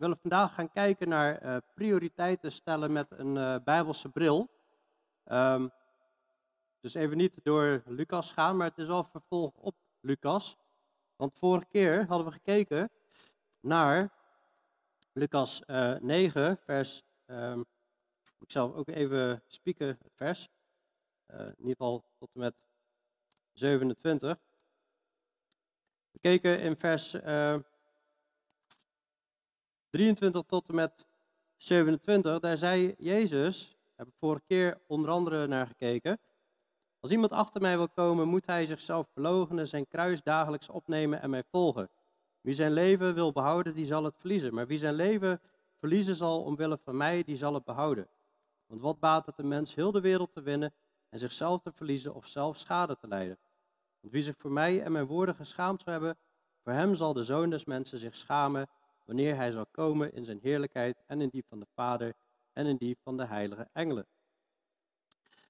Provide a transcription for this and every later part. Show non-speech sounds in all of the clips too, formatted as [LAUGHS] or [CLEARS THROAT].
willen vandaag gaan kijken naar eh, prioriteiten stellen met een eh, Bijbelse bril. Ehm, dus even niet door Lucas gaan, maar het is wel vervolg op Lucas. Want vorige keer hadden we gekeken naar Lucas 9, vers. Um, ik zal ook even spieken het vers. in ieder geval tot en met 27. We keken in vers 23 tot en met 27, daar zei Jezus, heb ik vorige keer onder andere naar gekeken. Als iemand achter mij wil komen, moet hij zichzelf verloochenen, zijn kruis dagelijks opnemen en mij volgen. Wie zijn leven wil behouden, die zal het verliezen. Maar wie zijn leven verliezen zal omwille van mij, die zal het behouden. Want wat baat het een mens heel de wereld te winnen en zichzelf te verliezen of zelf schade te lijden? Want wie zich voor mij en mijn woorden geschaamd zou hebben, voor hem zal de zoon des mensen zich schamen wanneer hij zal komen in zijn heerlijkheid en in die van de Vader en in die van de heilige engelen.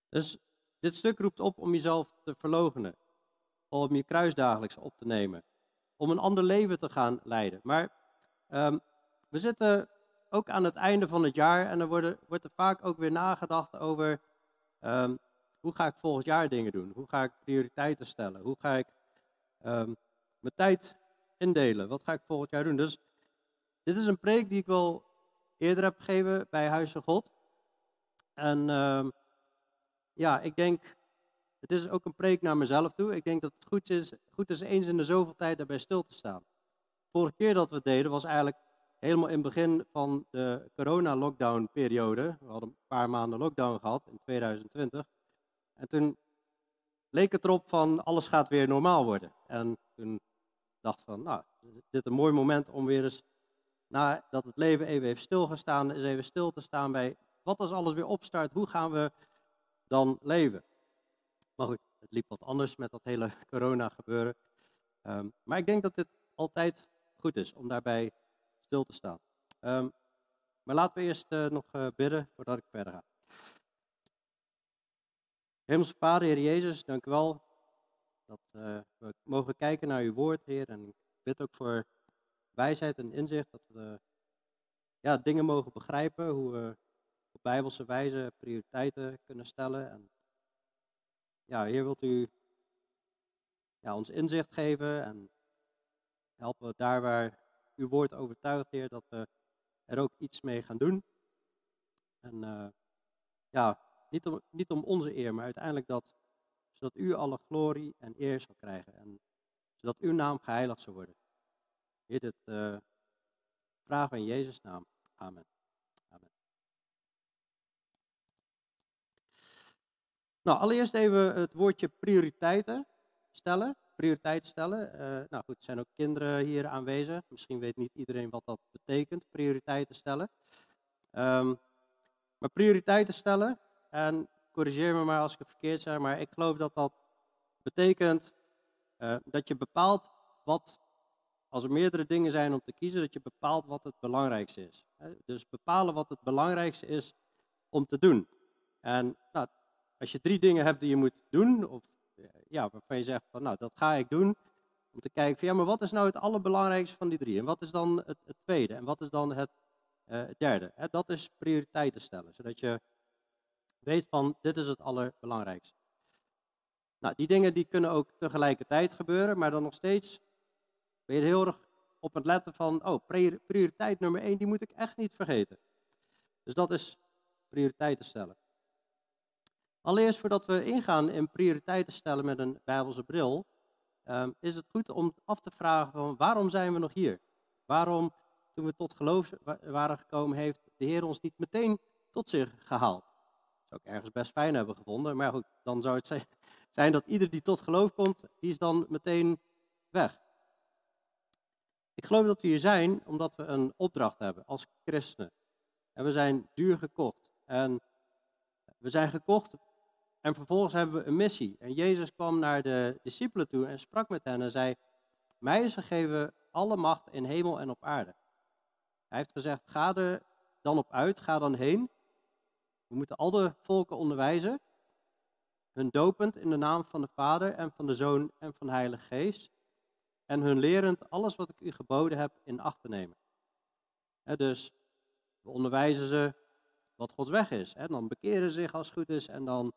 Dus dit stuk roept op om jezelf te verloochenen, om je kruis dagelijks op te nemen, om een ander leven te gaan leiden. Maar um, we zitten ook aan het einde van het jaar en er worden, wordt er vaak ook weer nagedacht over um, hoe ga ik volgend jaar dingen doen? Hoe ga ik prioriteiten stellen? Hoe ga ik um, mijn tijd indelen? Wat ga ik volgend jaar doen? Dus dit is een preek die ik wel eerder heb gegeven bij Huis van God. En uh, ja, ik denk, het is ook een preek naar mezelf toe. Ik denk dat het goed is, goed is eens in de zoveel tijd daarbij stil te staan. Vorige keer dat we het deden was eigenlijk helemaal in het begin van de corona-lockdown-periode. We hadden een paar maanden lockdown gehad in 2020. En toen leek het erop van alles gaat weer normaal worden. En toen dacht van, nou, dit is een mooi moment om weer eens nadat het leven even heeft stilgestaan, is even stil te staan bij wat als alles weer opstart, hoe gaan we dan leven? Maar goed, het liep wat anders met dat hele [LAUGHS] corona gebeuren. Ehm, maar ik denk dat dit altijd goed is om daarbij stil te staan. Ehm, maar laten we eerst uh, nog uh, bidden voordat ik verder ga. Hemelse Vader, Heer Jezus, dank u wel dat uh, we mogen kijken naar uw woord, Heer. En ik bid ook voor wijsheid en inzicht, dat we ja, dingen mogen begrijpen, hoe we op bijbelse wijze prioriteiten kunnen stellen. En ja, Heer, wilt u ja, ons inzicht geven en helpen daar waar uw woord overtuigt, Heer, dat we er ook iets mee gaan doen. En uh, ja, niet om, niet om onze eer, maar uiteindelijk dat, zodat u alle glorie en eer zal krijgen. En zodat uw naam geheiligd zal worden. Dit uh, vragen we in Jezus' naam. Amen. Amen. Nou, allereerst even het woordje prioriteiten stellen. Prioriteit stellen. Uh, nou goed, er zijn ook kinderen hier aanwezig. Misschien weet niet iedereen wat dat betekent, prioriteiten stellen. Um, maar prioriteiten stellen, en corrigeer me maar als ik het verkeerd zeg, maar ik geloof dat dat betekent uh, dat je bepaalt wat als er meerdere dingen zijn om te kiezen, dat je bepaalt wat het belangrijkste is. Dus bepalen wat het belangrijkste is om te doen. En nou, als je drie dingen hebt die je moet doen, of ja, waarvan je zegt van nou, dat ga ik doen, om te kijken van ja, maar wat is nou het allerbelangrijkste van die drie? En wat is dan het, tweede? En wat is dan het uh, derde? dat is prioriteiten stellen, zodat je weet van dit is het allerbelangrijkste. Nou, die dingen die kunnen ook tegelijkertijd gebeuren, maar dan nog steeds ben je heel erg op het letten van, oh, prioriteit nummer één, die moet ik echt niet vergeten. Dus dat is prioriteiten stellen. Allereerst voordat we ingaan in prioriteiten stellen met een Bijbelse bril, um, is het goed om af te vragen van waarom zijn we nog hier? Waarom, toen we tot geloof waren gekomen, heeft de Heer ons niet meteen tot zich gehaald? Dat zou ik ergens best fijn hebben gevonden, maar goed, dan zou het zijn [LAUGHS] dat ieder die tot geloof komt, is dan meteen weg. Ik geloof dat we hier zijn omdat we een opdracht hebben als christenen. En we zijn duur gekocht. En we zijn gekocht en vervolgens hebben we een missie. En Jezus kwam naar de discipelen toe en sprak met hen en zei: Mij is gegeven alle macht in hemel en op aarde. Hij heeft gezegd: Ga er dan op uit, ga dan heen. We moeten al de volken onderwijzen, hun dopend in de naam van de Vader en van de Zoon en van de Heilige Geest en hun lerend alles wat ik u geboden heb in acht te nemen. dus we onderwijzen ze wat Gods weg is. Hè. Dan bekeren ze zich als het goed is en dan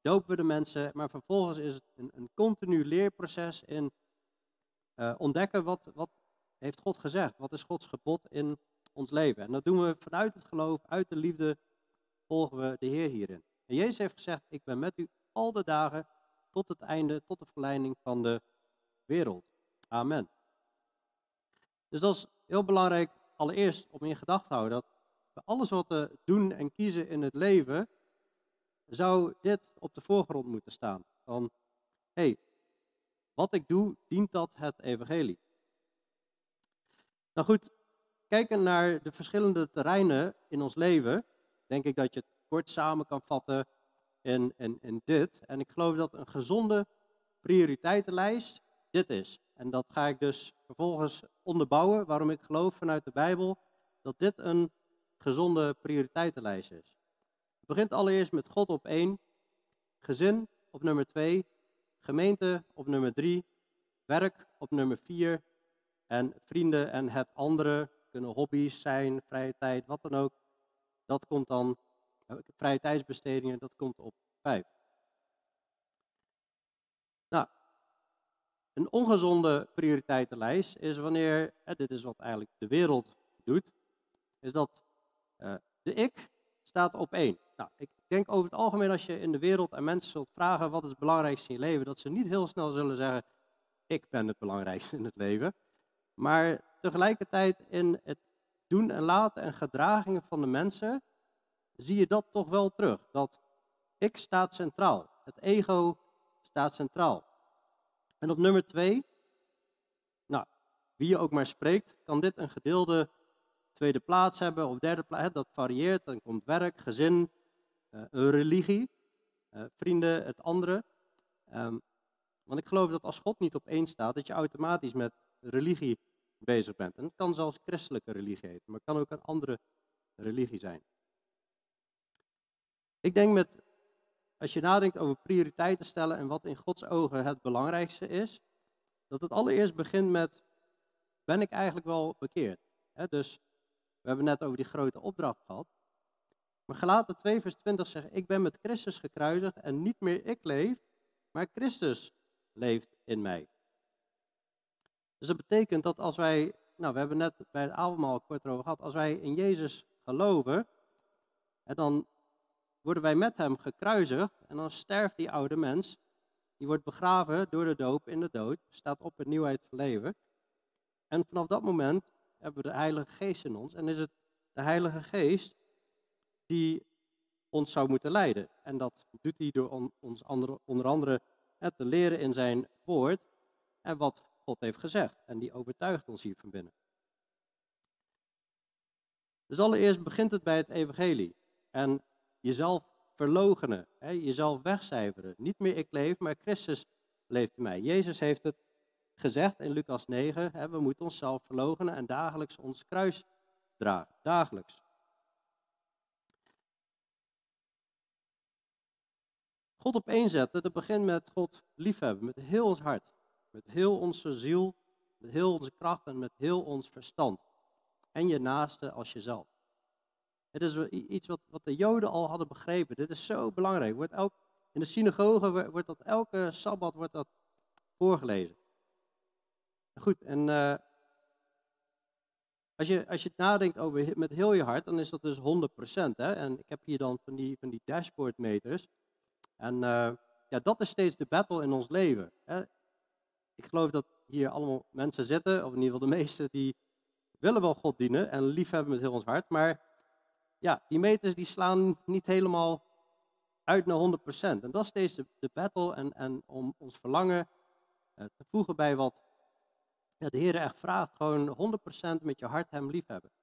dopen we de mensen. Maar vervolgens is het een, een continu leerproces in uh, ontdekken wat, wat heeft God gezegd. Wat is Gods gebod in ons leven. En dat doen we vanuit het geloof, uit de liefde, volgen we de Heer hierin. En Jezus heeft gezegd, ik ben met u al de dagen tot het einde, tot de verleiding van de wereld. Amen. Dus dat is heel belangrijk, allereerst om in gedachten te houden dat bij alles wat we doen en kiezen in het leven, zou dit op de voorgrond moeten staan. Van, hé, hey, wat ik doe, dient dat het evangelie? Nou goed, kijken naar de verschillende terreinen in ons leven, denk ik dat je het kort samen kan vatten in, in, in dit. En ik geloof dat een gezonde prioriteitenlijst dit is. En dat ga ik dus vervolgens onderbouwen, waarom ik geloof vanuit de Bijbel dat dit een gezonde prioriteitenlijst is. Het begint allereerst met God op één, gezin op nummer twee, gemeente op nummer drie, werk op nummer vier en vrienden en het andere kunnen hobby's zijn, vrije tijd, wat dan ook. Dat komt dan, eh, vrije tijdsbestedingen, dat komt op vijf. Nou, een ongezonde prioriteitenlijst is wanneer, dit is wat eigenlijk de wereld doet, is dat uh, de ik staat op één. Nou, ik denk over het algemeen als je in de wereld aan mensen zult vragen wat is het belangrijkste in je leven, dat ze niet heel snel zullen zeggen, ik ben het belangrijkste in het leven. Maar tegelijkertijd in het doen en laten en gedragingen van de mensen zie je dat toch wel terug. Dat ik staat centraal. Het ego staat centraal. En op nummer twee, nou, wie je ook maar spreekt, kan dit een gedeelde tweede plaats hebben of derde plaats. Dat varieert. Dan komt werk, gezin, uh, een religie, uh, vrienden, het andere. Um, want ik geloof dat als God niet op één staat, dat je automatisch met religie bezig bent. En het kan zelfs christelijke religie heten, maar het kan ook een andere religie zijn. Ik denk met, als je nadenkt over prioriteiten stellen en wat in Gods ogen het belangrijkste is, dat het allereerst begint met, ben ik eigenlijk wel bekeerd? dus we hebben net over die grote opdracht gehad. Maar Galaten 2 vers 20 zegt, ik ben met Christus gekruisigd en niet meer ik leef, maar Christus leeft in mij. Dus dat betekent dat als wij, nou we hebben net bij het avondmaal kort over gehad, als wij in Jezus geloven, dan worden wij met hem gekruisigd en dan sterft die oude mens, die wordt begraven door de doop in de dood, staat op in nieuwheid van leven. En vanaf dat moment hebben we de Heilige Geest in ons en is het de Heilige Geest die ons zou moeten leiden. En dat doet hij door ons andere, onder andere te leren in zijn woord en wat God heeft gezegd. En die overtuigt ons hier van binnen. Dus allereerst begint het bij het evangelie. En jezelf verlogenen, hè, jezelf wegcijferen. Niet meer ik leef, maar Christus leeft in mij. Jezus heeft het gezegd in Lucas 9, hè, we moeten onszelf verlogenen en dagelijks ons kruis dragen. Dagelijks. God op één zetten, dat begint met God liefhebben, met heel ons hart. Met heel onze ziel, met heel onze kracht en met heel ons verstand. En je naaste als jezelf. Het is iets wat, wat de Joden al hadden begrepen. Dit is zo belangrijk. Wordt elk, in de synagoge wordt dat elke sabbat wordt dat voorgelezen. Goed, en uh, als, je, als je nadenkt over met heel je hart, dan is dat dus 100%. Hè? En ik heb hier dan van die, van die dashboardmeters. En uh, ja, dat is steeds de battle in ons leven. Hè? ik geloof dat hier allemaal mensen zitten, of in ieder geval de meesten, die willen wel God dienen en liefhebben met heel ons hart. Maar ja, die meters die slaan niet helemaal uit naar 100%. En dat is steeds de, battle en, en om ons verlangen uh, te voegen bij wat de Heer echt vraagt. Gewoon 100% met je hart hem liefhebben. 100%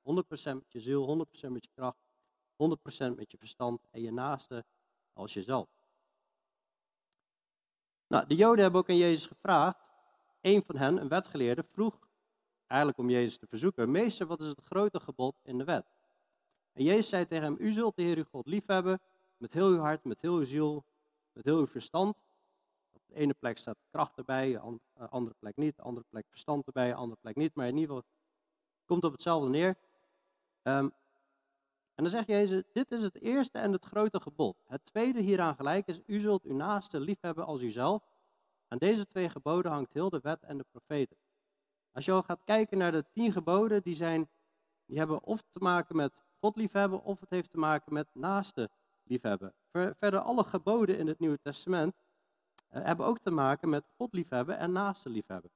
met je ziel, 100% met je kracht, 100% met je verstand en je naaste als jezelf. Nou, de Joden hebben ook aan Jezus gevraagd een van hen, een wetgeleerde, vroeg eigenlijk om Jezus te verzoeken: Meester, wat is het grote gebod in de wet? En Jezus zei tegen hem: U zult de Heer uw God liefhebben met heel uw hart, met heel uw ziel, met heel uw verstand. Op de ene plek staat kracht erbij, op de andere plek niet, de andere plek verstand erbij, de andere plek niet. Maar in ieder geval komt op hetzelfde neer. Ehm, en dan zegt Jezus, dit is het eerste en het grote gebod. Het tweede hieraan gelijk is, u zult uw naaste liefhebben als uzelf. Aan deze twee geboden hangt heel de wet en de profeten. Als je al gaat kijken naar de tien geboden, die, zijn, die hebben of te maken met God liefhebben, of het heeft te maken met naaste liefhebben. Verder, alle geboden in het Nieuwe Testament uh, hebben ook te maken met God liefhebben en naaste liefhebben.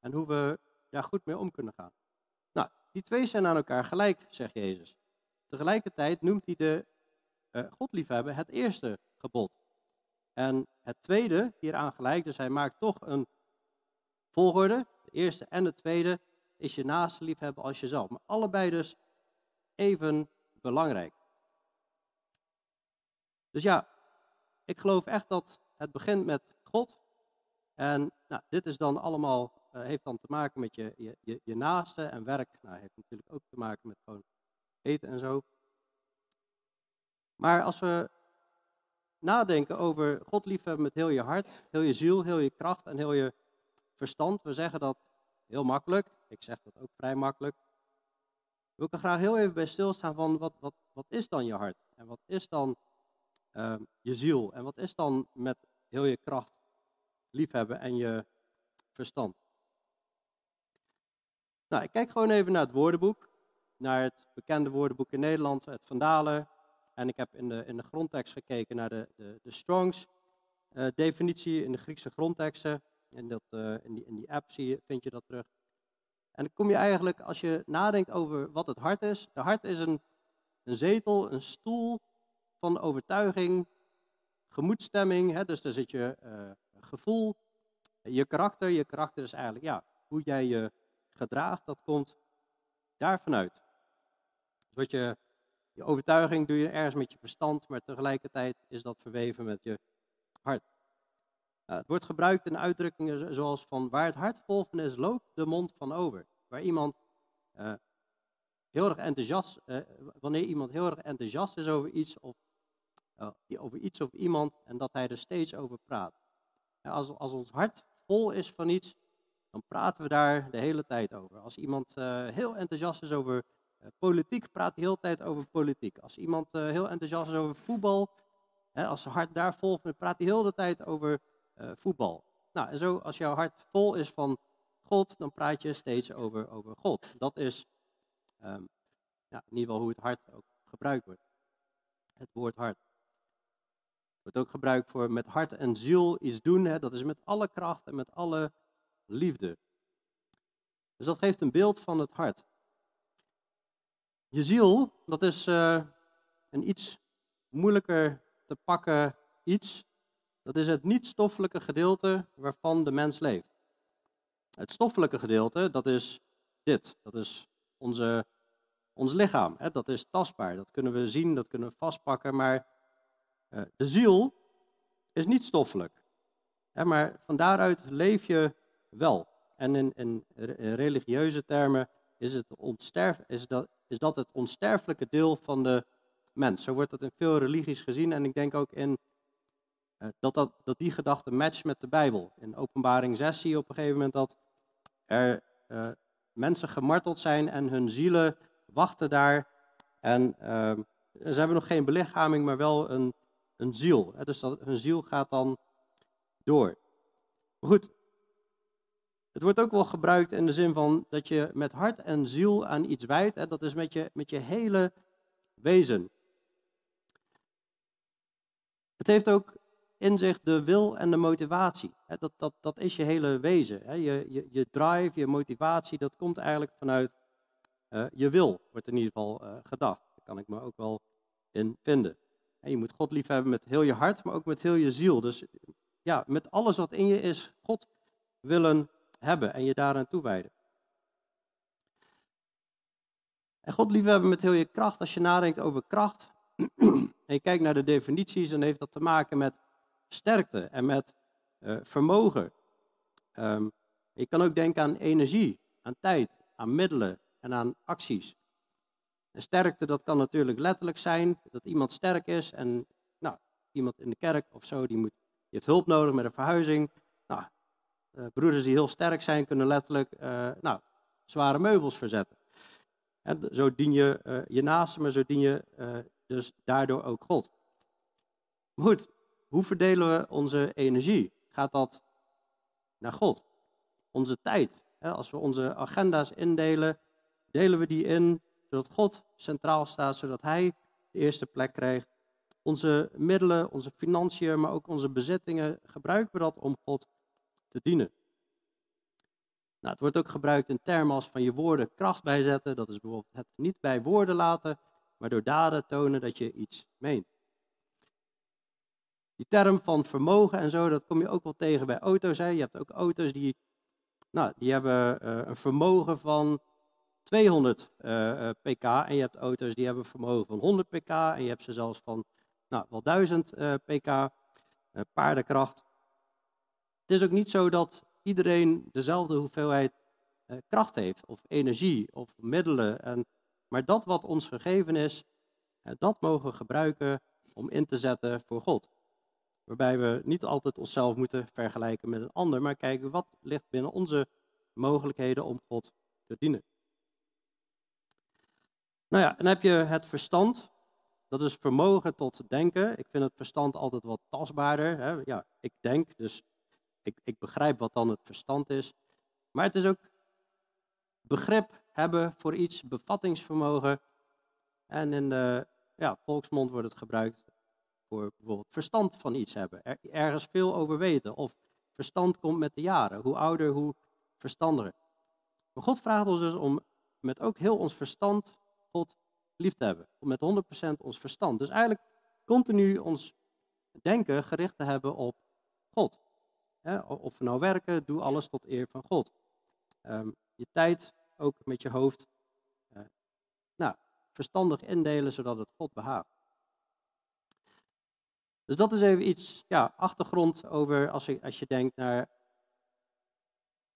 En hoe we daar goed mee om kunnen gaan. Nou, die twee zijn aan elkaar gelijk, zegt Jezus. Tegelijkertijd noemt hij de uh, God liefhebben het eerste gebod. En het tweede hieraan gelijk, dus hij maakt toch een volgorde. De eerste en de tweede is je naaste liefhebben als jezelf. Maar allebei dus even belangrijk. Dus ja, ik geloof echt dat het begint met God. En nou, dit is dan allemaal, uh, heeft dan te maken met je, je, je, naaste en werk. Nou, heeft natuurlijk ook te maken met gewoon eten en zo. Maar als we nadenken over God liefhebben met heel je hart, heel je ziel, heel je kracht en heel je verstand. We zeggen dat heel makkelijk. Ik zeg dat ook vrij makkelijk. Wil ik graag heel even bij stilstaan van wat, wat, wat is dan je hart? En wat is dan uh, je ziel? En wat is dan met heel je kracht liefhebben en je verstand? Nou, ik kijk gewoon even naar het woordenboek. Naar het bekende woordenboek in Nederland, het Vandalen. En ik heb in de, in de grondtekst gekeken naar de, de, de Strongs uh, definitie in de Griekse grondteksten. In, dat, uh, in, die, in die app zie je, vind je dat terug. En dan kom je eigenlijk, als je nadenkt over wat het hart is. De hart is een, een zetel, een stoel van overtuiging, gemoedstemming. Hè, dus daar zit je uh, gevoel, je karakter. Je karakter is eigenlijk ja, hoe jij je gedraagt. Dat komt daar vanuit. Dus wat je, je overtuiging doe je ergens met je verstand, maar tegelijkertijd is dat verweven met je hart. Nou, het wordt gebruikt in uitdrukkingen zoals van waar het hart vol is, loopt de mond van over. Waar iemand uh, heel erg enthousiast, uh, wanneer iemand heel erg enthousiast is over iets of over iets of iemand en dat hij er steeds over praat. als, als ons hart vol is van iets, dan praten we daar de hele tijd over. Als iemand heel enthousiast is over politiek, praat hij de hele tijd over politiek. Als iemand heel enthousiast is over voetbal, als zijn hart daar vol van praat hij de hele tijd over uh, voetbal. Nou, en zo als jouw hart vol is van God, dan praat je steeds over, over God. Dat is um, ja, in ieder geval hoe het hart ook gebruikt wordt. Het woord hart. Wordt ook gebruikt voor met hart en ziel iets doen. Hè, dat is met alle kracht en met alle liefde. Dus dat geeft een beeld van het hart. Je ziel, dat is uh, een iets moeilijker te pakken iets. Dat is het niet-stoffelijke gedeelte waarvan de mens leeft. Het stoffelijke gedeelte, dat is dit. Dat is onze, ons lichaam. Hè? Dat is tastbaar. Dat kunnen we zien, dat kunnen we vastpakken. Maar uh, de ziel is niet stoffelijk. Hè? Maar van daaruit leef je wel. En in, religieuze termen is, het ontsterf, is, dat, is dat het onsterfelijke deel van de mens. Zo wordt dat in veel religies gezien. En ik denk ook in dat, dat, dat die gedachte matcht met de Bijbel. In openbaring 6 zie je op een gegeven moment dat er uh, mensen gemarteld zijn en hun zielen wachten daar. En uh, ze hebben nog geen belichaming, maar wel een, een ziel. Dus dat, hun ziel gaat dan door. Maar goed, het wordt ook wel gebruikt in de zin van dat je met hart en ziel aan iets wijdt. Hè? Dat is met je, met je hele wezen. Het heeft ook in zich de wil en de motivatie. Dat, dat, dat is je hele wezen. Je, je, je drive, je motivatie, dat komt eigenlijk vanuit uh, je wil, wordt in ieder geval uh, gedacht. Daar kan ik me ook wel in vinden. Je moet God liefhebben met heel je hart, maar ook met heel je ziel. Dus ja, met alles wat in je is, God willen hebben en je daaraan toewijden. En God liefhebben met heel je kracht, als je nadenkt over kracht, [CLEARS THROAT] en je kijkt naar de definities, dan heeft dat te maken met sterkte en met uh, vermogen. Um, je kan ook denken aan energie, aan tijd, aan middelen en aan acties. En sterkte, dat kan natuurlijk letterlijk zijn dat iemand sterk is en nou, iemand in de kerk of zo, die, moet, die heeft hulp nodig met een verhuizing. Nou, uh, broeders die heel sterk zijn, kunnen letterlijk uh, nou, zware meubels verzetten. En zo dien je je naaste, maar zo dien je dus daardoor ook God. Goed, hoe verdelen we onze energie? Gaat dat naar God? Onze tijd. Als we onze agenda's indelen, delen we die in zodat God centraal staat, zodat Hij de eerste plek krijgt. Onze middelen, onze financiën, maar ook onze bezittingen, gebruiken we dat om God te dienen. Nou, het wordt ook gebruikt in termen als van je woorden kracht bijzetten. Dat is bijvoorbeeld het niet bij woorden laten, maar door daden tonen dat je iets meent. Die term van vermogen en zo, dat kom je ook wel tegen bij auto's. Hè. Je hebt ook auto's die, nou, die hebben uh, een vermogen van 200 uh, pk. En je hebt auto's die hebben een vermogen van 100 pk. En je hebt ze zelfs van nou, wel 1000 uh, pk paardenkracht. Het is ook niet zo dat iedereen dezelfde hoeveelheid kracht heeft, of energie, of middelen. En, maar dat wat ons gegeven is, dat mogen we gebruiken om in te zetten voor God. Waarbij we niet altijd onszelf moeten vergelijken met een ander, maar kijken wat ligt binnen onze mogelijkheden om God te dienen. Nou ja, dan heb je het verstand. Dat is vermogen tot denken. Ik vind het verstand altijd wat tastbaarder. Hè? Ja, ik denk, dus ik, ik begrijp wat dan het verstand is. Maar het is ook begrip hebben voor iets, bevattingsvermogen. En in de ja, volksmond wordt het gebruikt voor bijvoorbeeld verstand van iets hebben. Er, ergens veel over weten. Of verstand komt met de jaren. Hoe ouder, hoe verstandiger. Maar God vraagt ons dus om met ook heel ons verstand God lief te hebben. Om met 100% ons verstand. Dus eigenlijk continu ons denken gericht te hebben op God. of we nou werken, doe alles tot eer van God. Um, je tijd ook met je hoofd. Uh, nou, verstandig indelen zodat het God behaagt. Dus dat is even iets, ja, achtergrond over als je, als je denkt naar,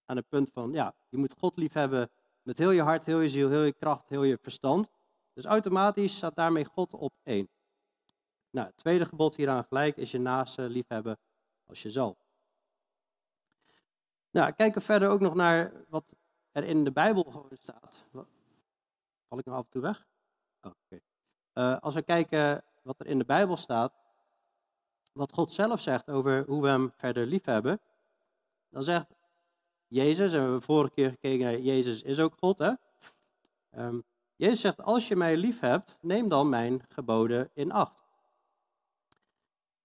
aan het punt van, ja, je moet God lief hebben met heel je hart, heel je ziel, heel je kracht, heel je verstand. Dus automatisch staat daarmee God op één. Nou, het tweede gebod hieraan gelijk is je naaste liefhebben als jezelf. Nou, kijken verder ook nog naar wat er in de Bijbel gewoon staat. Val ik nog af en toe weg? Oh, okay. uh, als we kijken wat er in de Bijbel staat, wat God zelf zegt over hoe we hem verder liefhebben, dan zegt Jezus, en we hebben vorige keer gekeken naar Jezus is ook God, hè? Um, Jezus zegt, als je mij lief hebt, neem dan mijn geboden in acht.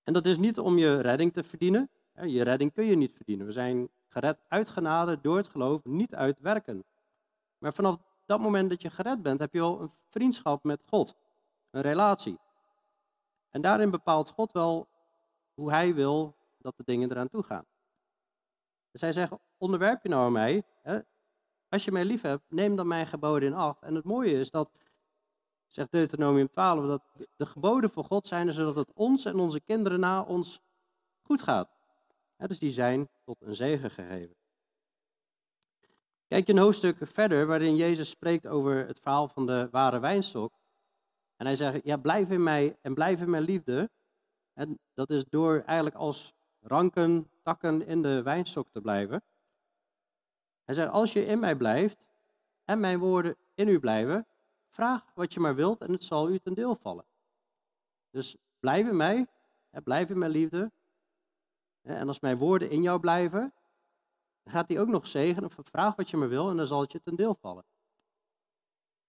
En dat is niet om je redding te verdienen. Je redding kun je niet verdienen. We zijn gered uit genade door het geloof, niet uit werken. Maar vanaf dat moment dat je gered bent, heb je wel een vriendschap met God. Een relatie. En daarin bepaalt God wel hoe hij wil dat de dingen eraan toe gaan. Dus hij zegt, onderwerp je nou aan mij. Hè? Als je mij lief hebt, neem dan mijn geboden in acht. En het mooie is dat, zegt Deuteronomium 12, dat de geboden voor God zijn zodat het ons en onze kinderen na ons goed gaat. dus die zijn tot een zegen gegeven. Kijk je een hoofdstuk verder waarin Jezus spreekt over het verhaal van de ware wijnstok. En hij zegt, ja, blijf in mij en blijf in mijn liefde. En dat is door eigenlijk als ranken, takken in de wijnstok te blijven. Hij zei, als je in mij blijft en mijn woorden in u blijven, vraag wat je maar wilt en het zal u ten deel vallen. Dus blijf in mij, blijf in mijn liefde. En als mijn woorden in jou blijven, dan gaat hij ook nog zegenen. Vraag wat je maar wil en dan zal het je ten deel vallen.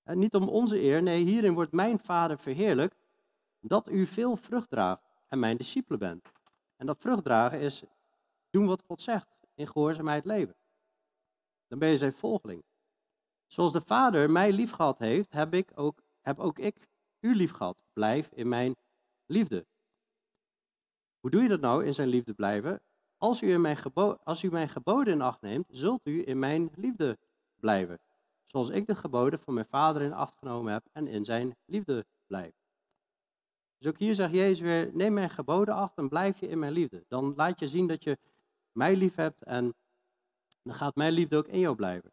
En niet om onze eer, nee, hierin wordt mijn Vader verheerlijkt dat u veel vrucht draagt en mijn discipelen bent. En dat vruchtdragen is doen wat God zegt in gehoorzaamheid leven. Dan ben je zijn volgeling. Zoals de Vader mij lief gehad heeft, heb, ik ook, heb ook ik u lief gehad. Blijf in mijn liefde. Hoe doe je dat nou in zijn liefde blijven? Als u, in mijn als u mijn geboden in acht neemt, zult u in mijn liefde blijven. Zoals ik de geboden van mijn vader in acht genomen heb en in zijn liefde blijf. Dus ook hier zegt Jezus weer, neem mijn geboden acht en blijf je in mijn liefde. Dan laat je zien dat je mij lief hebt en dan gaat mijn liefde ook in jou blijven.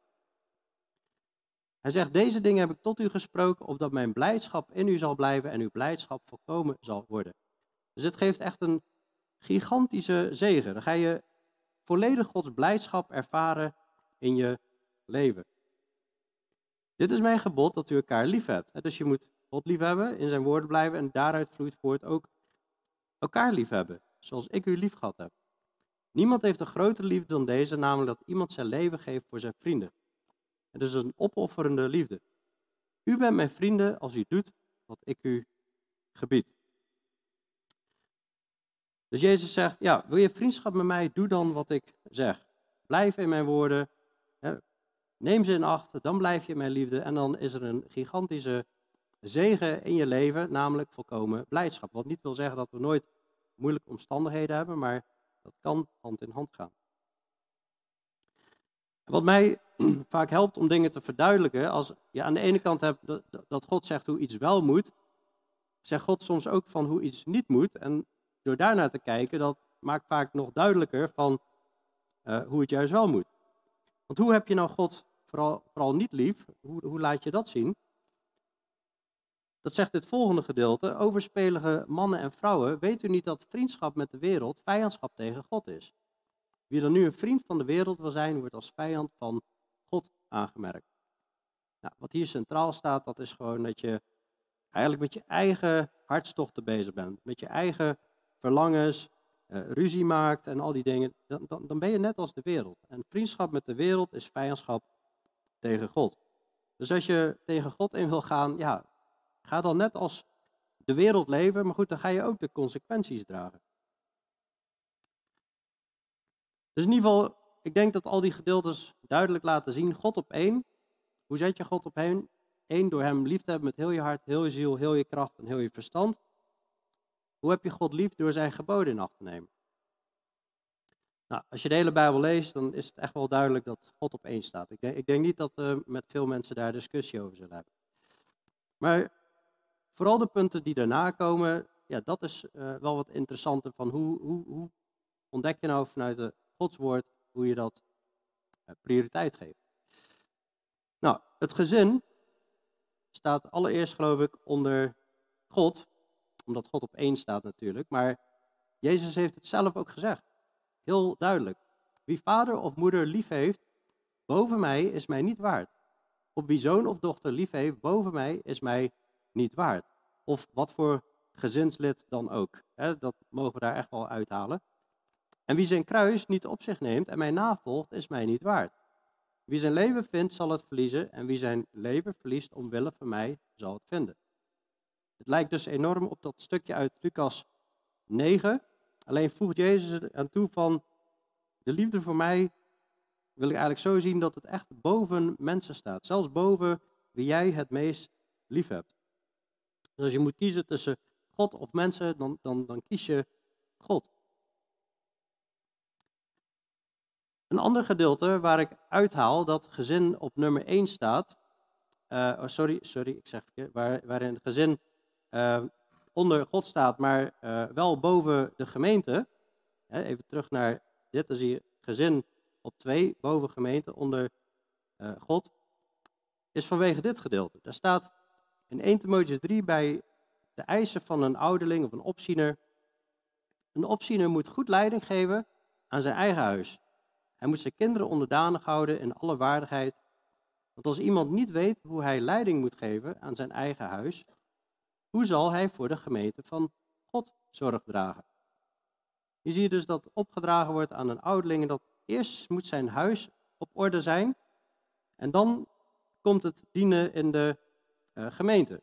Hij zegt, deze dingen heb ik tot u gesproken, opdat mijn blijdschap in u zal blijven en uw blijdschap volkomen zal worden. Dus het geeft echt een gigantische zegen. Dan ga je volledig Gods blijdschap ervaren in je leven. Dit is mijn gebod dat u elkaar lief hebt. Dus je moet God lief hebben, in zijn woorden blijven en daaruit vloeit voort ook elkaar lief hebben, zoals ik u lief gehad heb. Niemand heeft een grotere liefde dan deze, namelijk dat iemand zijn leven geeft voor zijn vrienden. Het is een opofferende liefde. U bent mijn vrienden als u doet wat ik u gebied. Dus Jezus zegt, ja, wil je vriendschap met mij, doe dan wat ik zeg. Blijf in mijn woorden, neem ze in acht, dan blijf je in mijn liefde en dan is er een gigantische zegen in je leven, namelijk volkomen blijdschap. Wat niet wil zeggen dat we nooit moeilijke omstandigheden hebben, maar dat kan hand in hand gaan. Wat mij [CLEARS THROAT] vaak helpt om dingen te verduidelijken, als je aan de ene kant hebt dat God zegt hoe iets wel moet, zegt God soms ook van hoe iets niet moet. En door daarnaar te kijken, dat maakt vaak nog duidelijker van uh, hoe het juist wel moet. Want hoe heb je nou God vooral, vooral niet lief? Hoe, hoe laat je dat zien? Dat zegt het volgende gedeelte. Overspelige mannen en vrouwen, weet u niet dat vriendschap met de wereld vijandschap tegen God is? Wie dan nu een vriend van de wereld wil zijn, wordt als vijand van God aangemerkt. Nou, wat hier centraal staat, dat is gewoon dat je eigenlijk met je eigen hartstochten bezig bent. Met je eigen verlangens, uh, ruzie maakt en al die dingen. Dan, dan, dan ben je net als de wereld. En vriendschap met de wereld is vijandschap tegen God. Dus als je tegen God in wil gaan, ja, ga dan net als de wereld leven, maar goed, dan ga je ook de consequenties dragen. Dus in ieder geval, ik denk dat al die gedeeltes duidelijk laten zien, God op één. Hoe zet je God op één? Eén, door hem lief te hebben met heel je hart, heel je ziel, heel je kracht en heel je verstand. Hoe heb je God lief? Door zijn geboden in acht te nemen. Nou, als je de hele Bijbel leest, dan is het echt wel duidelijk dat God op één staat. Ik denk, ik denk niet dat uh, met veel mensen daar discussie over zullen hebben. Maar vooral de punten die daarna komen, ja, dat is uh, wel wat interessanter van hoe, hoe, hoe ontdek je nou vanuit de Gods woord hoe je dat uh, prioriteit geeft. Nou, het gezin staat allereerst geloof ik onder God, omdat God op één staat natuurlijk, maar Jezus heeft het zelf ook gezegd. Heel duidelijk. Wie vader of moeder lief heeft, boven mij is mij niet waard. Of wie zoon of dochter lief heeft, boven mij is mij niet waard. Of wat voor gezinslid dan ook. dat mogen we daar echt wel uithalen. En wie zijn kruis niet op zich neemt en mij navolgt, is mij niet waard. Wie zijn leven vindt, zal het verliezen. En wie zijn leven verliest omwille van mij, zal het vinden. Het lijkt dus enorm op dat stukje uit Lucas 9. Alleen voegt Jezus er aan toe van, de liefde voor mij wil ik eigenlijk zo zien dat het echt boven mensen staat. Zelfs boven wie jij het meest lief hebt. Dus als je moet kiezen tussen God of mensen, dan, dan, dan kies je God. Een ander gedeelte waar ik uithaal dat gezin op nummer 1 staat. Uh, oh, sorry, sorry, ik zeg verkeerd. Waar, waarin het gezin uh, onder God staat, maar uh, wel boven de gemeente. Even terug naar dit, dan zie je gezin op 2, boven gemeente, onder God. Is vanwege dit gedeelte. Daar staat in 1 Timotheus 3 bij de eisen van een ouderling of een opziener. Een opziener moet goed leiding geven aan zijn eigen huis. Hij moet zijn kinderen onderdanig houden in alle waardigheid. Want als iemand niet weet hoe hij leiding moet geven aan zijn eigen huis, hoe zal hij voor de gemeente van God zorg dragen? Je ziet dus dat opgedragen wordt aan een ouderling dat eerst moet zijn huis op orde zijn en dan komt het dienen in de uh, gemeente.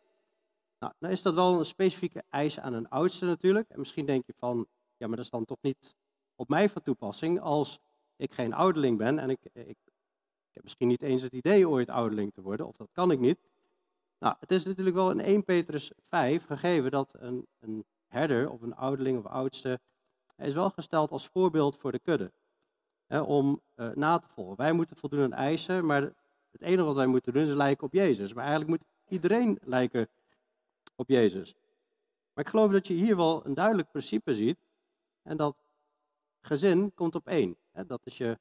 Nou, dan is dat wel een specifieke eis aan een oudste natuurlijk. En misschien denk je van, ja, maar dat is dan toch niet op mij van toepassing als ik geen ouderling ben en ik, ik, ik heb misschien niet eens het idee ooit ouderling te worden, of dat kan ik niet. Nou, het is natuurlijk wel in 1 Petrus 5 gegeven dat een, een herder of een ouderling of oudste is wel gesteld als voorbeeld voor de kudde. Hè, om uh, na te volgen. Wij moeten voldoen aan eisen, maar het enige wat wij moeten doen is lijken op Jezus. Maar eigenlijk moet iedereen lijken op Jezus. Maar ik geloof dat je hier wel een duidelijk principe ziet. En dat gezin komt op één. Dat is je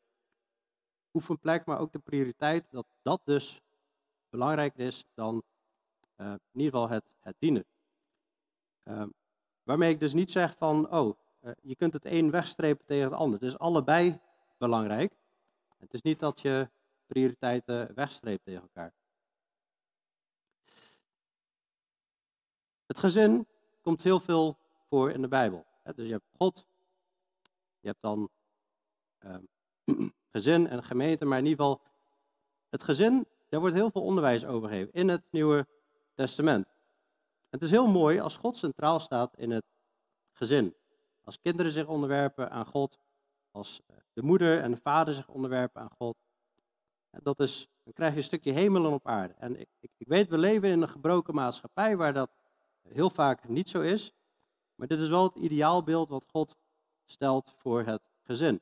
oefenplek, maar ook de prioriteit. Dat dat dus belangrijker is dan uh, in ieder geval het, het dienen. Uh, waarmee ik dus niet zeg van, oh, uh, je kunt het een wegstrepen tegen het ander. Het is allebei belangrijk. Het is niet dat je prioriteiten wegstreept tegen elkaar. Het gezin komt heel veel voor in de Bijbel. Dus je hebt God, je hebt dan ehm, [CLEARS THROAT] gezin en gemeente, maar in ieder geval het gezin, daar wordt heel veel onderwijs over gegeven in het Nieuwe Testament. Het is heel mooi als God centraal staat in het gezin. Als kinderen zich onderwerpen aan God, als eh, de moeder en de vader zich onderwerpen aan God. Dat is, dan krijg je een stukje hemelen op aarde. En ik, ik, ik weet, we leven in een gebroken maatschappij waar dat heel vaak niet zo is. Maar dit is wel het ideaalbeeld wat God stelt voor het gezin.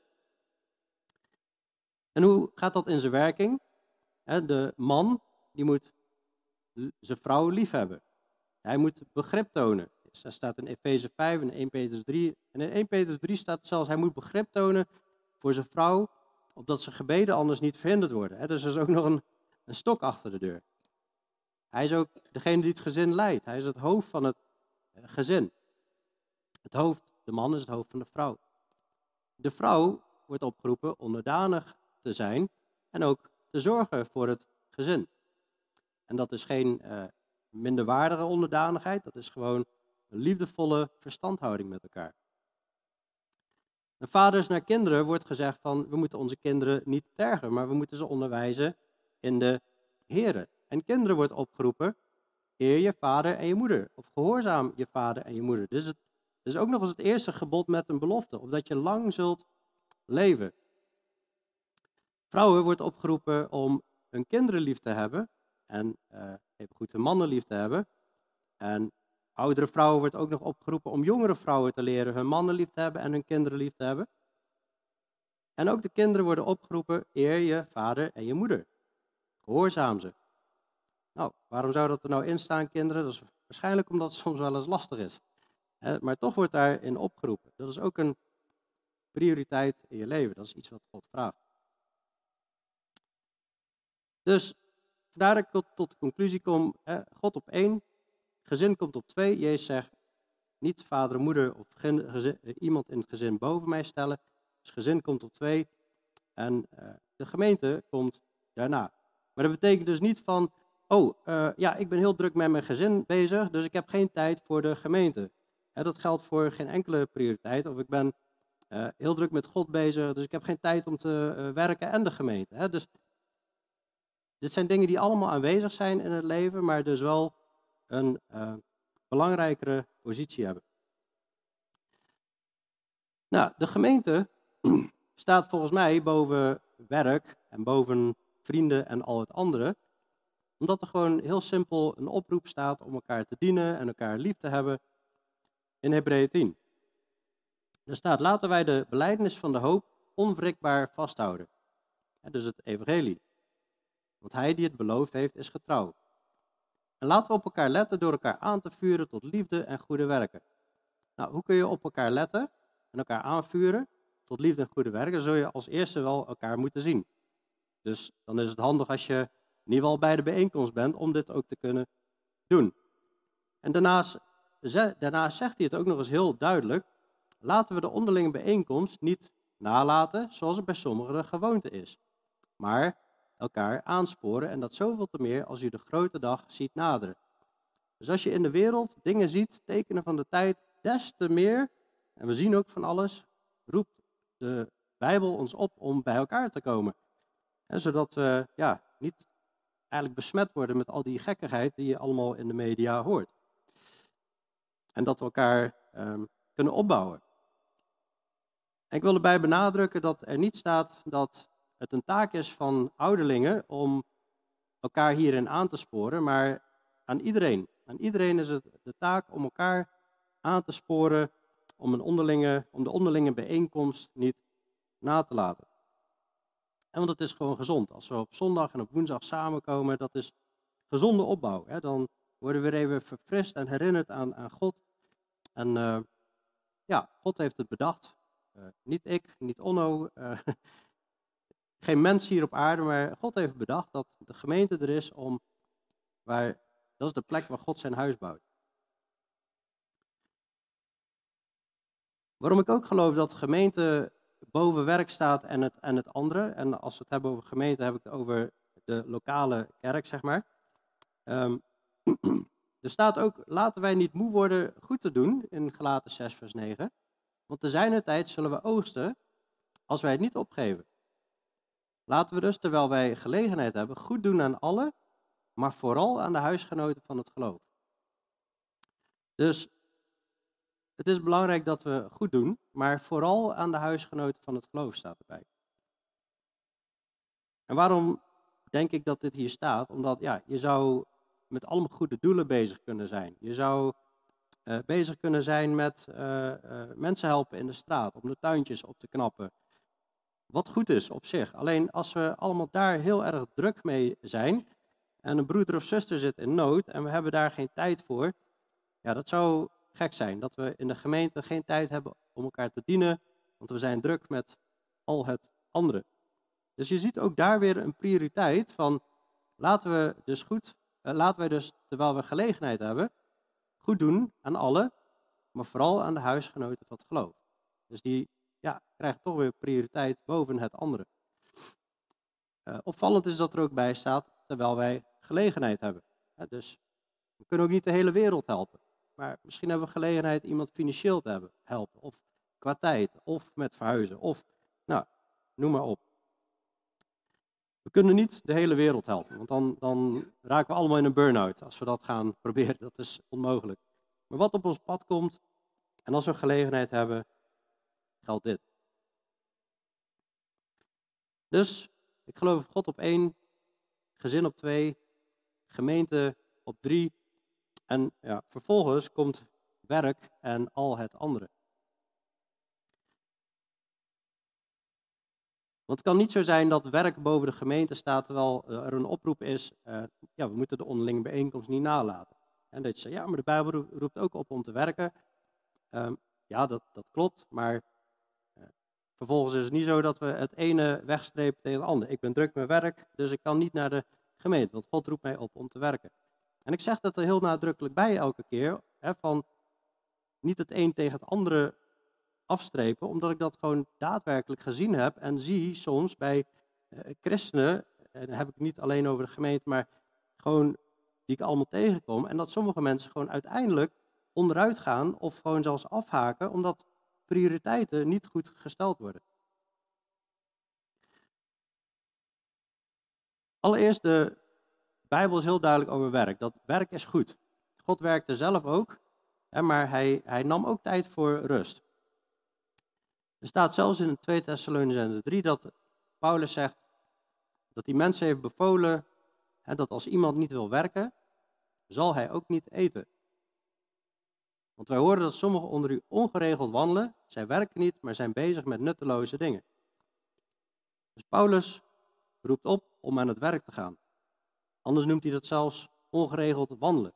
En hoe gaat dat in zijn werking? De man die moet zijn vrouw liefhebben. Hij moet begrip tonen. Dat staat in Efeze 5 en 1 Petrus 3. En in 1 Petrus 3 staat zelfs, hij moet begrip tonen voor zijn vrouw, opdat zijn gebeden anders niet verhinderd worden. Dus er is ook nog een, een stok achter de deur. Hij is ook degene die het gezin leidt. Hij is het hoofd van het eh, gezin. Het hoofd, de man is het hoofd van de vrouw. De vrouw wordt opgeroepen onderdanig te zijn en ook te zorgen voor het gezin. En dat is geen uh, minderwaardige onderdanigheid, dat is gewoon een liefdevolle verstandhouding met elkaar. En vaders naar kinderen wordt gezegd van we moeten onze kinderen niet tergen, maar we moeten ze onderwijzen in de Here. En kinderen wordt opgeroepen, eer je vader en je moeder. Of gehoorzaam je vader en je moeder. Dus het is ook nog eens het eerste gebod met een belofte, opdat je lang zult leven. Vrouwen wordt opgeroepen om hun kinderen lief te hebben en uh, even goed hun mannen lief te hebben. En oudere vrouwen wordt ook nog opgeroepen om jongere vrouwen te leren hun mannen lief te hebben en hun kinderen lief te hebben. En ook de kinderen worden opgeroepen, eer je vader en je moeder. Gehoorzaam ze. Nou, waarom zou dat er nou in staan, kinderen? Dat is waarschijnlijk omdat het [LAUGHS] soms wel eens lastig is. Maar toch wordt daarin opgeroepen. Dat is ook een prioriteit in je leven. Dat is iets wat God vraagt. Dus vandaar dat ik tot, de conclusie kom, God op één, gezin komt op twee. Jezus zegt, niet vader, moeder of gezin, iemand in het gezin boven mij stellen. Dus gezin komt op twee en uh, de gemeente komt daarna. Maar dat betekent dus niet van, oh uh, ja, ik ben heel druk met mijn gezin bezig, dus ik heb geen tijd voor de gemeente. Dat geldt voor geen enkele prioriteit. Of ik ben uh, heel druk met God bezig, dus ik heb geen tijd om te werken en de gemeente. Hè. Dus dit zijn dingen die allemaal aanwezig zijn in het leven, maar dus wel een belangrijkere positie hebben. Nou, de gemeente [CLEARS THROAT] staat volgens mij boven werk en boven vrienden en al het andere, omdat er gewoon heel simpel een oproep staat om elkaar te dienen en elkaar lief te hebben in Hebreeën 10. Er staat, laten wij de belijdenis van de hoop onwrikbaar vasthouden. dus het evangelie. Want hij die het beloofd heeft, is getrouw. En laten we op elkaar letten door elkaar aan te vuren tot liefde en goede werken. Nou, hoe kun je op elkaar letten en elkaar aanvuren tot liefde en goede werken? Zul je als eerste wel elkaar moeten zien. Dus dan is het handig als je in ieder geval bij de bijeenkomst bent om dit ook te kunnen doen. En daarnaast, zegt hij het ook nog eens heel duidelijk. Laten we de onderlinge bijeenkomst niet nalaten zoals het bij sommigen de gewoonte is. Maar elkaar aansporen en dat zoveel te meer als u de grote dag ziet naderen. Dus als je in de wereld dingen ziet, tekenen van de tijd, des te meer, en we zien ook van alles, roept de Bijbel ons op om bij elkaar te komen. En zodat we ja, niet eigenlijk besmet worden met al die gekkigheid die je allemaal in de media hoort. En dat we elkaar um, kunnen opbouwen. En ik wil erbij benadrukken dat er niet staat dat het een taak is van ouderlingen om elkaar hierin aan te sporen, maar aan iedereen. Aan iedereen is het de taak om elkaar aan te sporen om, een onderlinge, om de onderlinge bijeenkomst niet na te laten. En want het is gewoon gezond. Als we op zondag en op woensdag samenkomen, dat is gezonde opbouw. Hè? Dan worden we weer even verfrist en herinnerd aan, aan God. En uh, ja, God heeft het bedacht. Uh, niet ik, niet Onno, uh, [LAUGHS] geen mens hier op aarde, maar God heeft bedacht dat de gemeente er is om, waar, dat is de plek waar God zijn huis bouwt. Waarom ik ook geloof dat gemeente boven werk staat en het, en het andere, en als we het hebben over gemeente, heb ik het over de lokale kerk, zeg maar. Um, [CLEARS THROAT] Er staat ook, laten wij niet moe worden goed te doen, in Galaten 6 vers 9. Want te zijner tijd zullen we oogsten, als wij het niet opgeven. Laten we dus, terwijl wij gelegenheid hebben, goed doen aan allen, maar vooral aan de huisgenoten van het geloof. Dus het is belangrijk dat we goed doen, maar vooral aan de huisgenoten van het geloof staat erbij. En waarom denk ik dat dit hier staat? Omdat ja, je zou met allemaal goede doelen bezig kunnen zijn. Je zou uh, bezig kunnen zijn met uh, uh, mensen helpen in de straat, om de tuintjes op te knappen. Wat goed is op zich. Alleen als we allemaal daar heel erg druk mee zijn en een broeder of zuster zit in nood en we hebben daar geen tijd voor, ja, dat zou gek zijn. Dat we in de gemeente geen tijd hebben om elkaar te dienen, want we zijn druk met al het andere. Dus je ziet ook daar weer een prioriteit van laten we dus goed, uh, laten wij dus terwijl we gelegenheid hebben, goed doen aan alle, maar vooral aan de huisgenoten van het geloof. Dus die ja, krijgen toch weer prioriteit boven het andere. Uh, opvallend is dat er ook bij staat terwijl wij gelegenheid hebben. Dus we kunnen ook niet de hele wereld helpen. Maar misschien hebben we gelegenheid iemand financieel te helpen. Of qua tijd, of met verhuizen, of nou, noem maar op. We kunnen niet de hele wereld helpen, want dan, dan raken we allemaal in een burn-out als we dat gaan [LAUGHS] proberen. Dat is onmogelijk. Maar wat op ons pad komt, en als we gelegenheid hebben, geldt dit. Dus ik geloof God op één, gezin op twee, gemeente op drie. En ja, vervolgens komt werk en al het andere. Want het kan niet zo zijn dat werk boven de gemeente staat terwijl er een oproep is, uh, ja, we moeten de onderlinge bijeenkomst niet nalaten. En dat je zegt, ja, maar de Bijbel roept ook op om te werken. Um, ja, dat, dat klopt, maar uh, vervolgens is het niet zo dat we het ene wegstrepen tegen het andere. Ik ben druk met werk, dus ik kan niet naar de gemeente, want God roept mij op om te werken. En ik zeg dat er heel nadrukkelijk bij elke keer, hè, van niet het een tegen het andere afstrepen, omdat ik dat gewoon daadwerkelijk gezien heb en zie soms bij uh, christenen, en dan heb ik niet alleen over de gemeente, maar gewoon die ik allemaal tegenkom, en dat sommige mensen gewoon uiteindelijk onderuit gaan of gewoon zelfs afhaken, omdat prioriteiten niet goed gesteld worden. Allereerst, de Bijbel is heel duidelijk over werk. Dat werk is goed. God werkte zelf ook, hè, maar hij, hij nam ook tijd voor rust. Er staat zelfs in 2 Thessalonicenzen 3 dat Paulus zegt dat hij mensen heeft bevolen hè, dat als iemand niet wil werken, zal hij ook niet eten. Want wij horen dat sommigen onder u ongeregeld wandelen. Zij werken niet, maar zijn bezig met nutteloze dingen. Dus Paulus roept op om aan het werk te gaan. Anders noemt hij dat zelfs ongeregeld wandelen.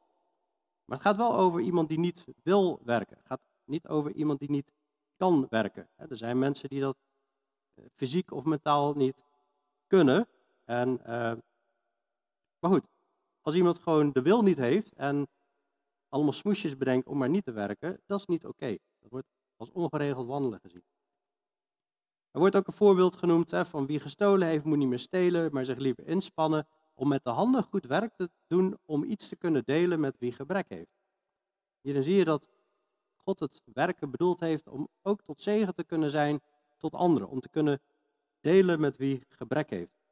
Maar het gaat wel over iemand die niet wil werken. Het gaat niet over iemand die niet kan werken. Er zijn mensen die dat eh, fysiek of mentaal niet kunnen. En, uh, maar goed, als iemand gewoon de wil niet heeft en allemaal smoesjes bedenkt om maar niet te werken, dat is niet oké. Dat wordt als ongeregeld wandelen gezien. Er wordt ook een voorbeeld genoemd hè, van wie gestolen heeft, moet niet meer stelen, maar zich liever inspannen om met de handen goed werk te doen om iets te kunnen delen met wie gebrek heeft. Hierin zie je dat God het werken bedoeld heeft om ook tot zegen te kunnen zijn tot anderen, om te kunnen delen met wie gebrek heeft.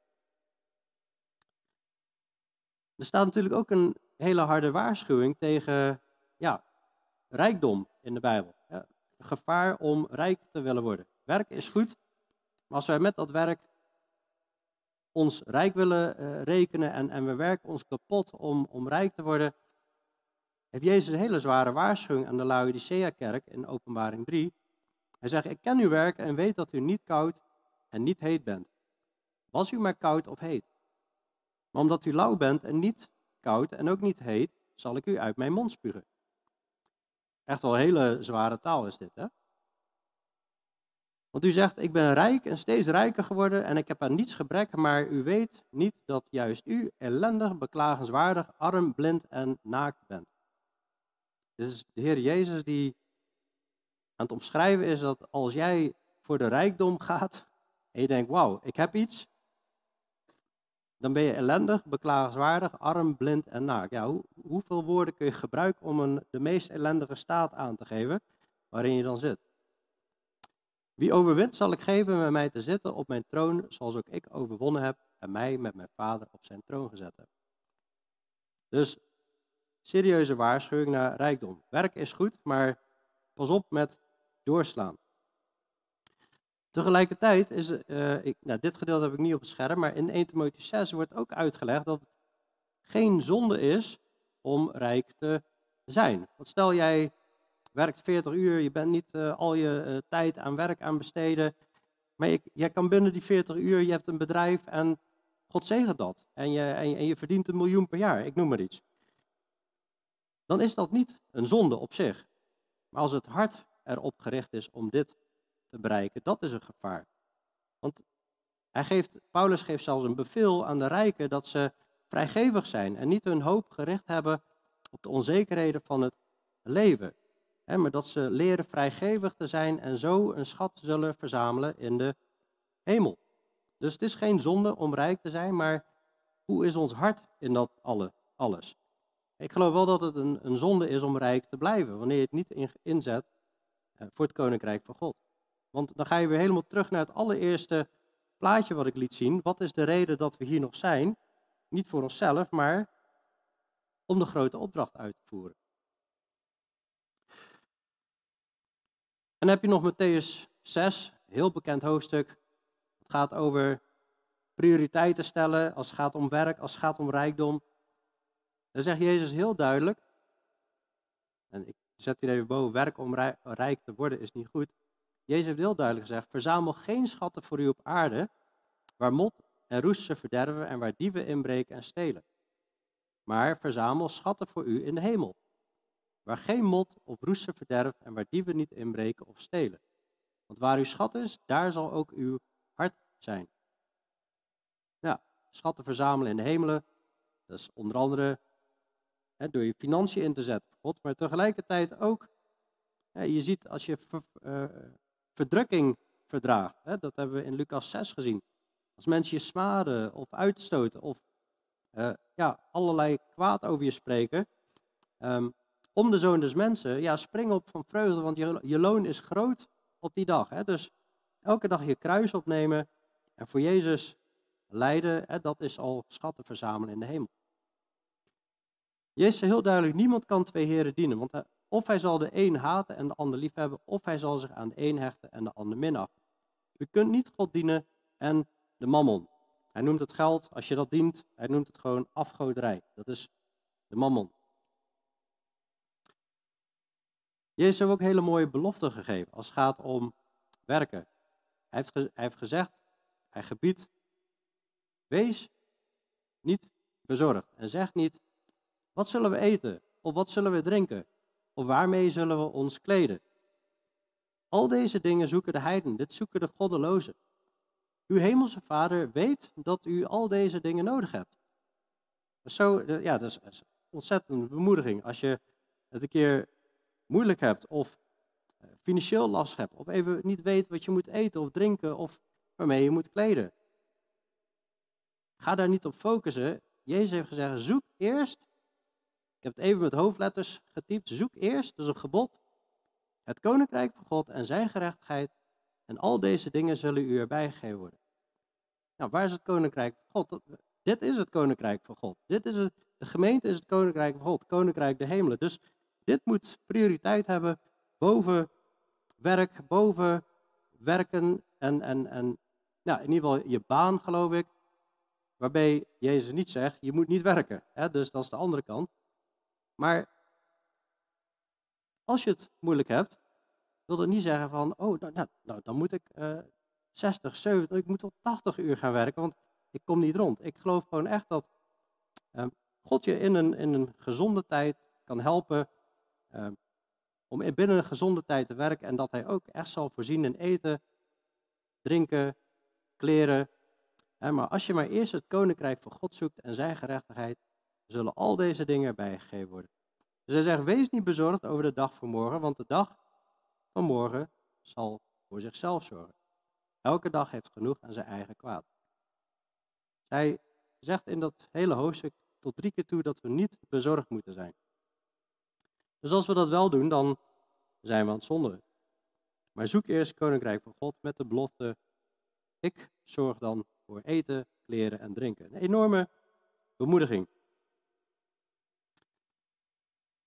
Er staat natuurlijk ook een hele harde waarschuwing tegen ja, rijkdom in de Bijbel. Ja, gevaar om rijk te willen worden. Werk is goed, maar als wij met dat werk ons rijk willen uh, rekenen en, en we werken ons kapot om, om rijk te worden, heeft Jezus een hele zware waarschuwing aan de Laodicea-kerk in openbaring 3. Hij zegt, ik ken uw werk en weet dat u niet koud en niet heet bent. Was u maar koud of heet. Maar omdat u lauw bent en niet koud en ook niet heet, zal ik u uit mijn mond spugen. Echt wel hele zware taal is dit, hè? Want u zegt, ik ben rijk en steeds rijker geworden en ik heb aan niets gebrek, maar u weet niet dat juist u ellendig, beklagenswaardig, arm, blind en naakt bent. Dus de Heer Jezus die aan het omschrijven is dat als jij voor de rijkdom gaat en je denkt, wauw, ik heb iets, dan ben je ellendig, beklagenswaardig, arm, blind en naakt. Ja, hoe, hoeveel woorden kun je gebruiken om een, de meest ellendige staat aan te geven waarin je dan zit? Wie overwint, zal ik geven met mij te zitten op mijn troon, zoals ook ik overwonnen heb en mij met mijn vader op zijn troon gezet heb. Dus serieuze waarschuwing naar rijkdom. Werk is goed, maar pas op met doorslaan. Tegelijkertijd is, uh, ik, nou, dit gedeelte heb ik niet op het scherm, maar in 1 Timotheüs 6 wordt ook uitgelegd dat het geen zonde is om rijk te zijn. Want stel jij werkt 40 uur, je bent niet uh, al je uh, tijd aan werk aan besteden, maar je, kan binnen die 40 uur, je hebt een bedrijf en God zegent dat. En je, en je, en je verdient een miljoen per jaar, ik noem maar iets. Dan is dat niet een zonde op zich. Maar als het hart erop gericht is om dit te bereiken, dat is een gevaar. Want hij geeft, Paulus geeft zelfs een bevel aan de rijken dat ze vrijgevig zijn en niet hun hoop gericht hebben op de onzekerheden van het leven. Maar dat ze leren vrijgevig te zijn en zo een schat zullen verzamelen in de hemel. Dus het is geen zonde om rijk te zijn, maar hoe is ons hart in dat alle, alles? Ik geloof wel dat het een, een zonde is om rijk te blijven, wanneer je het niet inzet eh, voor het koninkrijk van God. Want dan ga je weer helemaal terug naar het allereerste plaatje wat ik liet zien. Wat is de reden dat we hier nog zijn? Niet voor onszelf, maar om de grote opdracht uit te voeren. En dan heb je nog Matthäus 6, heel bekend hoofdstuk. Het gaat over prioriteiten stellen als het gaat om werk, als het gaat om rijkdom. Dan zegt Jezus heel duidelijk, en ik zet hier even boven, werk om rijk te worden is niet goed. Jezus heeft heel duidelijk gezegd, verzamel geen schatten voor u op aarde, waar mot en roest ze verderven en waar dieven inbreken en stelen. Maar verzamel schatten voor u in de hemel, waar geen mot of roest ze verderft en waar dieven niet inbreken of stelen. Want waar uw schat is, daar zal ook uw hart zijn. Ja, schatten verzamelen in de hemelen, dat is onder andere hè, door je financiën in te zetten God, maar tegelijkertijd ook, hè, je ziet als je uh, verdrukking verdraagt. Hè? Dat hebben we in Lucas 6 gezien. Als mensen je smaden of uitstoten of uh, ja, allerlei kwaad over je spreken. Um, om de zoon des mensen, ja, spring op van vreugde, want je, je loon is groot op die dag. Hè? Dus elke dag je kruis opnemen en voor Jezus lijden, hè, dat is al schatten verzamelen in de hemel. Jezus is heel duidelijk, niemand kan twee heren dienen, want of hij zal de een haten en de ander liefhebben, of hij zal zich aan de een hechten en de ander minachten. U kunt niet God dienen en de mammon. Hij noemt het geld, als je dat dient, hij noemt het gewoon afgoderij. Dat is de mammon. Jezus heeft ook hele mooie beloften gegeven als het gaat om werken. Hij heeft, hij heeft gezegd, hij gebiedt, wees niet bezorgd. En zeg niet, wat zullen we eten? Of wat zullen we drinken? Of waarmee zullen we ons kleden? Al deze dingen zoeken de heiden, dit zoeken de goddelozen. Uw hemelse vader weet dat u al deze dingen nodig hebt. Zo, ja, dat is ontzettend bemoediging. Als je het een keer moeilijk hebt of eh, financieel last hebt, of even niet weet wat je moet eten of drinken of waarmee je moet kleden. Ga daar niet op focussen. Jezus heeft gezegd, zoek eerst ik heb het even met hoofdletters getypt. Zoek eerst, dus een gebod, het koninkrijk van God en zijn gerechtigheid. En al deze dingen zullen u erbij gegeven worden. Nou, waar is het koninkrijk van God? dit is het koninkrijk van God. Dit is de gemeente is het koninkrijk van God, koninkrijk de hemelen. Dus dit moet prioriteit hebben boven werk, boven werken en, en, en nou, in ieder geval je baan, geloof ik. Waarbij Jezus niet zegt, je moet niet werken. Hè? Dus dat is de andere kant. Maar als je het moeilijk hebt, wil dat niet zeggen van, oh, nou, nou, nou dan moet ik uh, 60, 70, ik moet tot 80 uur gaan werken, want ik kom niet rond. Ik geloof gewoon echt dat uh, God je in een, in een gezonde tijd kan helpen uh, om binnen een gezonde tijd te werken en dat hij ook echt zal voorzien in eten, drinken, kleren. maar als je maar eerst het koninkrijk van God zoekt en zijn gerechtigheid, zullen al deze dingen bijgegeven worden. Dus hij zegt, wees niet bezorgd over de dag van morgen, want de dag van morgen zal voor zichzelf zorgen. Elke dag heeft genoeg aan zijn eigen kwaad. Zij zegt in dat hele hoofdstuk tot drie keer toe dat we niet bezorgd moeten zijn. Dus als we dat wel doen, dan zijn we aan het zondigen. Maar zoek eerst het koninkrijk van God met de belofte: ik zorg dan voor eten, kleren en drinken. Een enorme bemoediging.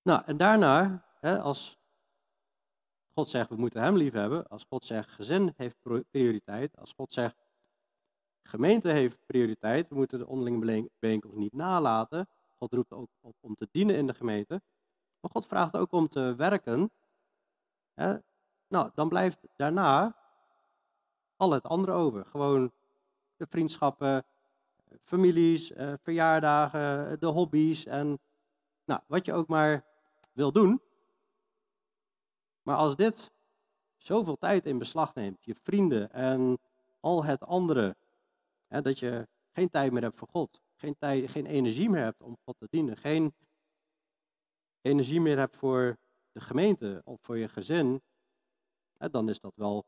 Nou, en daarna, hè, als God zegt we moeten Hem lief hebben, als God zegt gezin heeft prioriteit, als God zegt gemeente heeft prioriteit, we moeten de onderlinge bijeenkomst niet nalaten. God roept ook op om te dienen in de gemeente. Maar God vraagt ook om te werken. Hè. Nou, dan blijft daarna al het andere over. Gewoon de vriendschappen, families, eh, verjaardagen, de hobby's en nou, wat je ook maar wil doen. Maar als dit zoveel tijd in beslag neemt, je vrienden en al het andere, hè, dat je geen tijd meer hebt voor God, geen, tijd, geen energie meer hebt om God te dienen, geen energie meer hebt voor de gemeente of voor je gezin, hè, dan is dat wel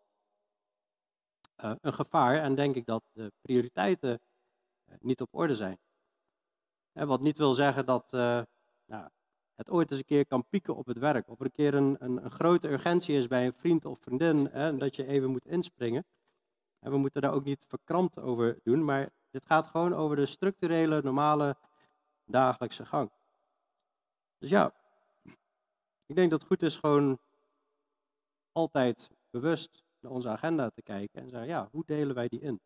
uh, een gevaar en denk ik dat de prioriteiten uh, niet op orde zijn. En wat niet wil zeggen dat nou, het ooit eens een keer kan pieken op het werk. Of er een keer een, een, een grote urgentie is bij een vriend of vriendin, hè, dat je even moet inspringen. En we moeten daar ook niet verkrampt over doen, maar dit gaat gewoon over de structurele, normale, dagelijkse gang. Dus ja, ik denk dat het goed is gewoon altijd bewust naar onze agenda te kijken en zeggen, ja, hoe delen wij die in?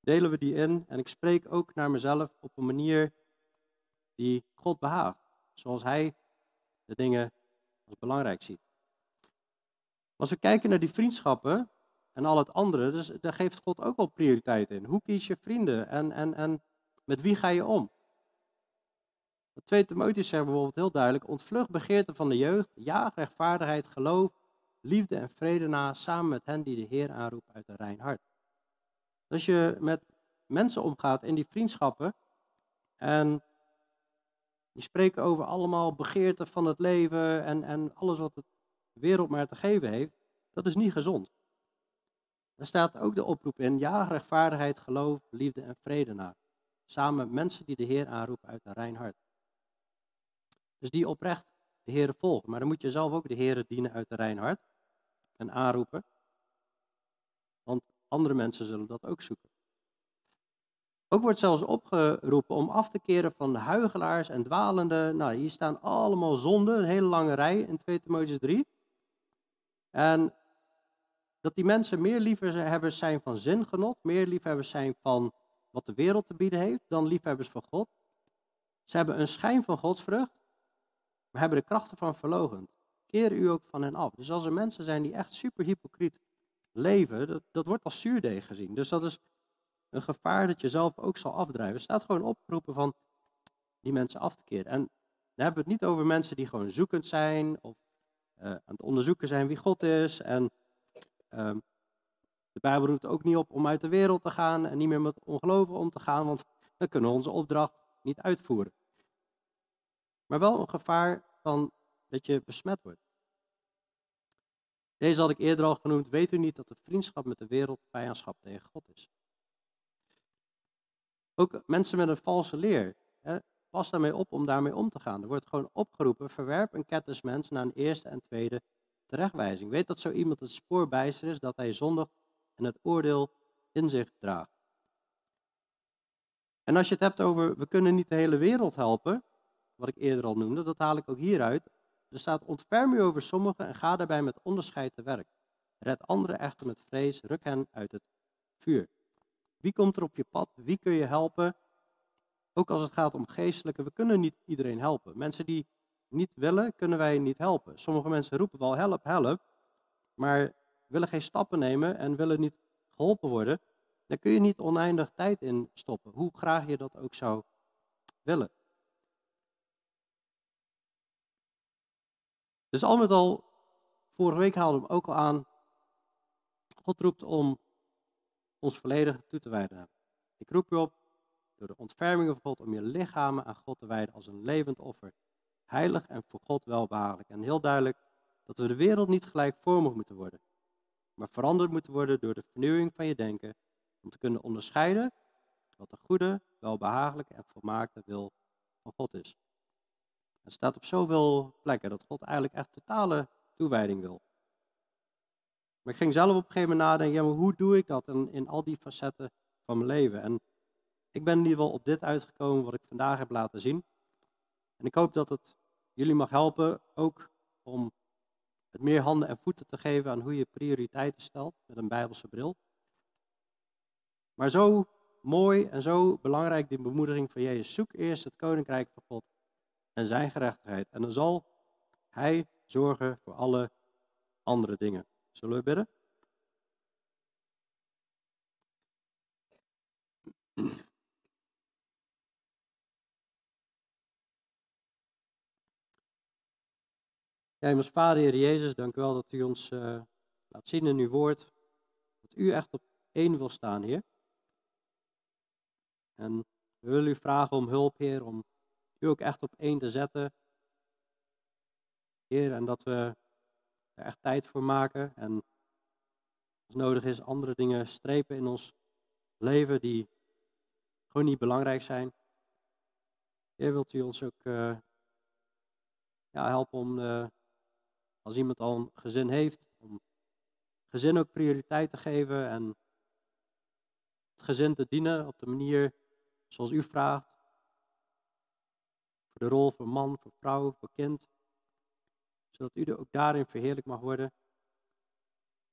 Delen we die in? En ik spreek ook naar mezelf op een manier die God behaagt zoals hij de dingen als belangrijk ziet. Als we kijken naar die vriendschappen en al het andere, dus daar geeft God ook wel prioriteit in. Hoe kies je vrienden en, en, en met wie ga je om? De twee Timotheus zegt bijvoorbeeld heel duidelijk, ontvlucht begeerte van de jeugd, jaag rechtvaardigheid, geloof, liefde en vrede na, samen met hen die de Heer aanroepen uit een rein hart. Als je met mensen omgaat in die vriendschappen en die spreken over allemaal begeerten van het leven en, en alles wat de wereld maar te geven heeft. Dat is niet gezond. Er staat ook de oproep in, ja, rechtvaardigheid, geloof, liefde en vrede na. Samen met mensen die de Heer aanroepen uit een rein hart. Dus die oprecht de Heer volgen. Maar dan moet je zelf ook de Heer dienen uit een rein hart. En aanroepen. Want andere mensen zullen dat ook zoeken. Ook wordt zelfs opgeroepen om af te keren van huigelaars en dwalende. Nou, hier staan allemaal zonden, een hele lange rij in 2 Timotheus 3. En dat die mensen meer liefhebbers zijn van zingenot, meer liefhebbers zijn van wat de wereld te bieden heeft, dan liefhebbers van God. Ze hebben een schijn van godsvrucht, maar hebben de krachten van verlogend. Keer u ook van hen af. Dus als er mensen zijn die echt super hypocriet leven, dat, dat wordt als zuurdeeg gezien. Dus dat is een gevaar dat je zelf ook zal afdrijven. Er staat gewoon oproepen van die mensen af te keren. En dan hebben we het niet over mensen die gewoon zoekend zijn of uh, aan het onderzoeken zijn wie God is. En uh, de Bijbel roept ook niet op om uit de wereld te gaan en niet meer met ongelovigen om te gaan, want dan kunnen we onze opdracht niet uitvoeren. Maar wel een gevaar van dat je besmet wordt. Deze had ik eerder al genoemd. Weet u niet dat de vriendschap met de wereld vijandschap tegen God is? Ook mensen met een valse leer. Hè, pas daarmee op om daarmee om te gaan. Er wordt gewoon opgeroepen, verwerp een kettesmens naar een eerste en tweede terechtwijzing. Weet dat zo iemand het spoor bijster is, dat hij zondig en het oordeel in zich draagt. En als je het hebt over, we kunnen niet de hele wereld helpen, wat ik eerder al noemde, dat haal ik ook hieruit. Er staat, ontferm u over sommigen en ga daarbij met onderscheid te werk. Red anderen echter met vrees, ruk hen uit het vuur. Wie komt er op je pad? Wie kun je helpen? Ook als het gaat om geestelijke, we kunnen niet iedereen helpen. Mensen die niet willen, kunnen wij niet helpen. Sommige mensen roepen wel help, help, maar willen geen stappen nemen en willen niet geholpen worden. Daar kun je niet oneindig tijd in stoppen, hoe graag je dat ook zou willen. Dus al met al, vorige week haalde we hem ook al aan, God roept om ons volledig toe te wijden Ik roep u op door de ontferming van God om je lichamen aan God te wijden als een levend offer. Heilig en voor God welbehagelijk. En heel duidelijk dat we de wereld niet gelijkvormig moeten worden, maar veranderd moeten worden door de vernieuwing van je denken, om te kunnen onderscheiden wat de goede, welbehagelijke en volmaakte wil van God is. Het staat op zoveel plekken dat God eigenlijk echt totale toewijding wil. Maar ik ging zelf op een gegeven moment nadenken, ja, maar hoe doe ik dat in, in al die facetten van mijn leven? En ik ben in ieder geval op dit uitgekomen wat ik vandaag heb laten zien. En ik hoop dat het jullie mag helpen ook om het meer handen en voeten te geven aan hoe je prioriteiten stelt met een Bijbelse bril. Maar zo mooi en zo belangrijk die bemoediging van Jezus. Zoek eerst het koninkrijk van God en zijn gerechtigheid. En dan zal Hij zorgen voor alle andere dingen. Zullen we bidden? Ja, ons Vader, Heer Jezus, dank u wel dat u ons uh, laat zien in uw woord. Dat u echt op één wil staan, Heer. En we willen u vragen om hulp, Heer, om u ook echt op één te zetten. Heer, en dat we er echt tijd voor maken. En als nodig is, andere dingen strepen in ons leven die gewoon niet belangrijk zijn. Heer, wilt u ons ook uh, ja, helpen om, uh, als iemand al een gezin heeft, om gezin ook prioriteit te geven en het gezin te dienen op de manier zoals u vraagt. De rol voor man, voor vrouw, voor kind. Zodat u er ook daarin verheerlijk mag worden.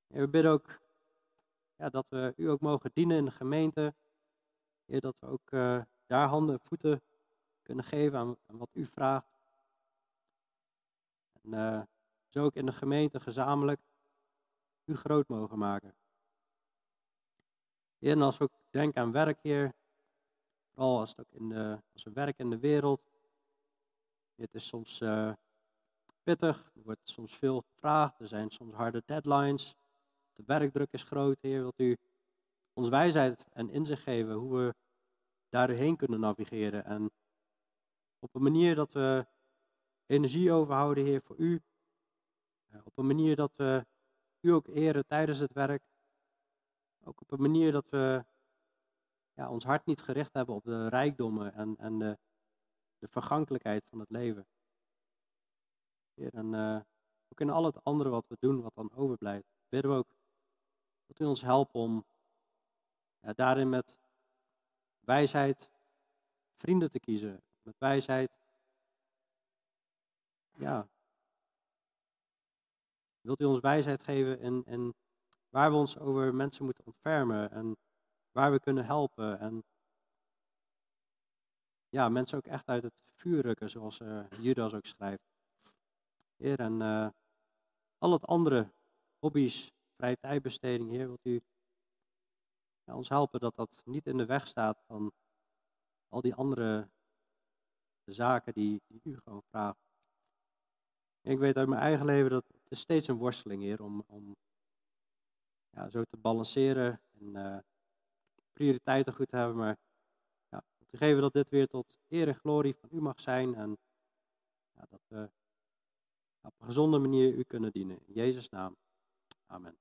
En we bidden ook ja, dat we u ook mogen dienen in de gemeente. Heer, dat we ook uh, daar handen en voeten kunnen geven aan, wat u vraagt. En uh, zo ook in de gemeente gezamenlijk u groot mogen maken. En als we ook denken aan werk, Heer, vooral als, ook in de, als we werken in de wereld, het is soms uh, pittig, er wordt soms veel gevraagd, er zijn soms harde deadlines, de werkdruk is groot, Heer, wilt u ons wijsheid en inzicht geven hoe we daarheen kunnen navigeren? En op een manier dat we energie overhouden, Heer, voor u, eh, op een manier dat we u ook eren tijdens het werk. Ook op een manier dat we ja, ons hart niet gericht hebben op de rijkdommen en, en de, de vergankelijkheid van het leven. Heer, en ook in al het andere wat we doen, wat dan overblijft, bidden we ook dat u ons helpt om daarin met wijsheid vrienden te kiezen. Met wijsheid, ja, Wilt u ons wijsheid geven in, in waar we ons over mensen moeten ontfermen en waar we kunnen helpen en ja, mensen ook echt uit het vuur rukken, zoals uh, Judas ook schrijft. Heer, en uh, al het andere, hobby's, vrije tijdbesteding, Heer, wilt u ons helpen dat dat niet in de weg staat van al die andere zaken die, die u gewoon vraagt. ik weet uit mijn eigen leven dat het is steeds een worsteling hier om, om ja, zo te balanceren en uh, prioriteiten goed te hebben. Maar te geven dat dit weer tot eer en glorie van u mag zijn. En ja, dat we op een gezonde manier u kunnen dienen. In Jezus' naam. Amen.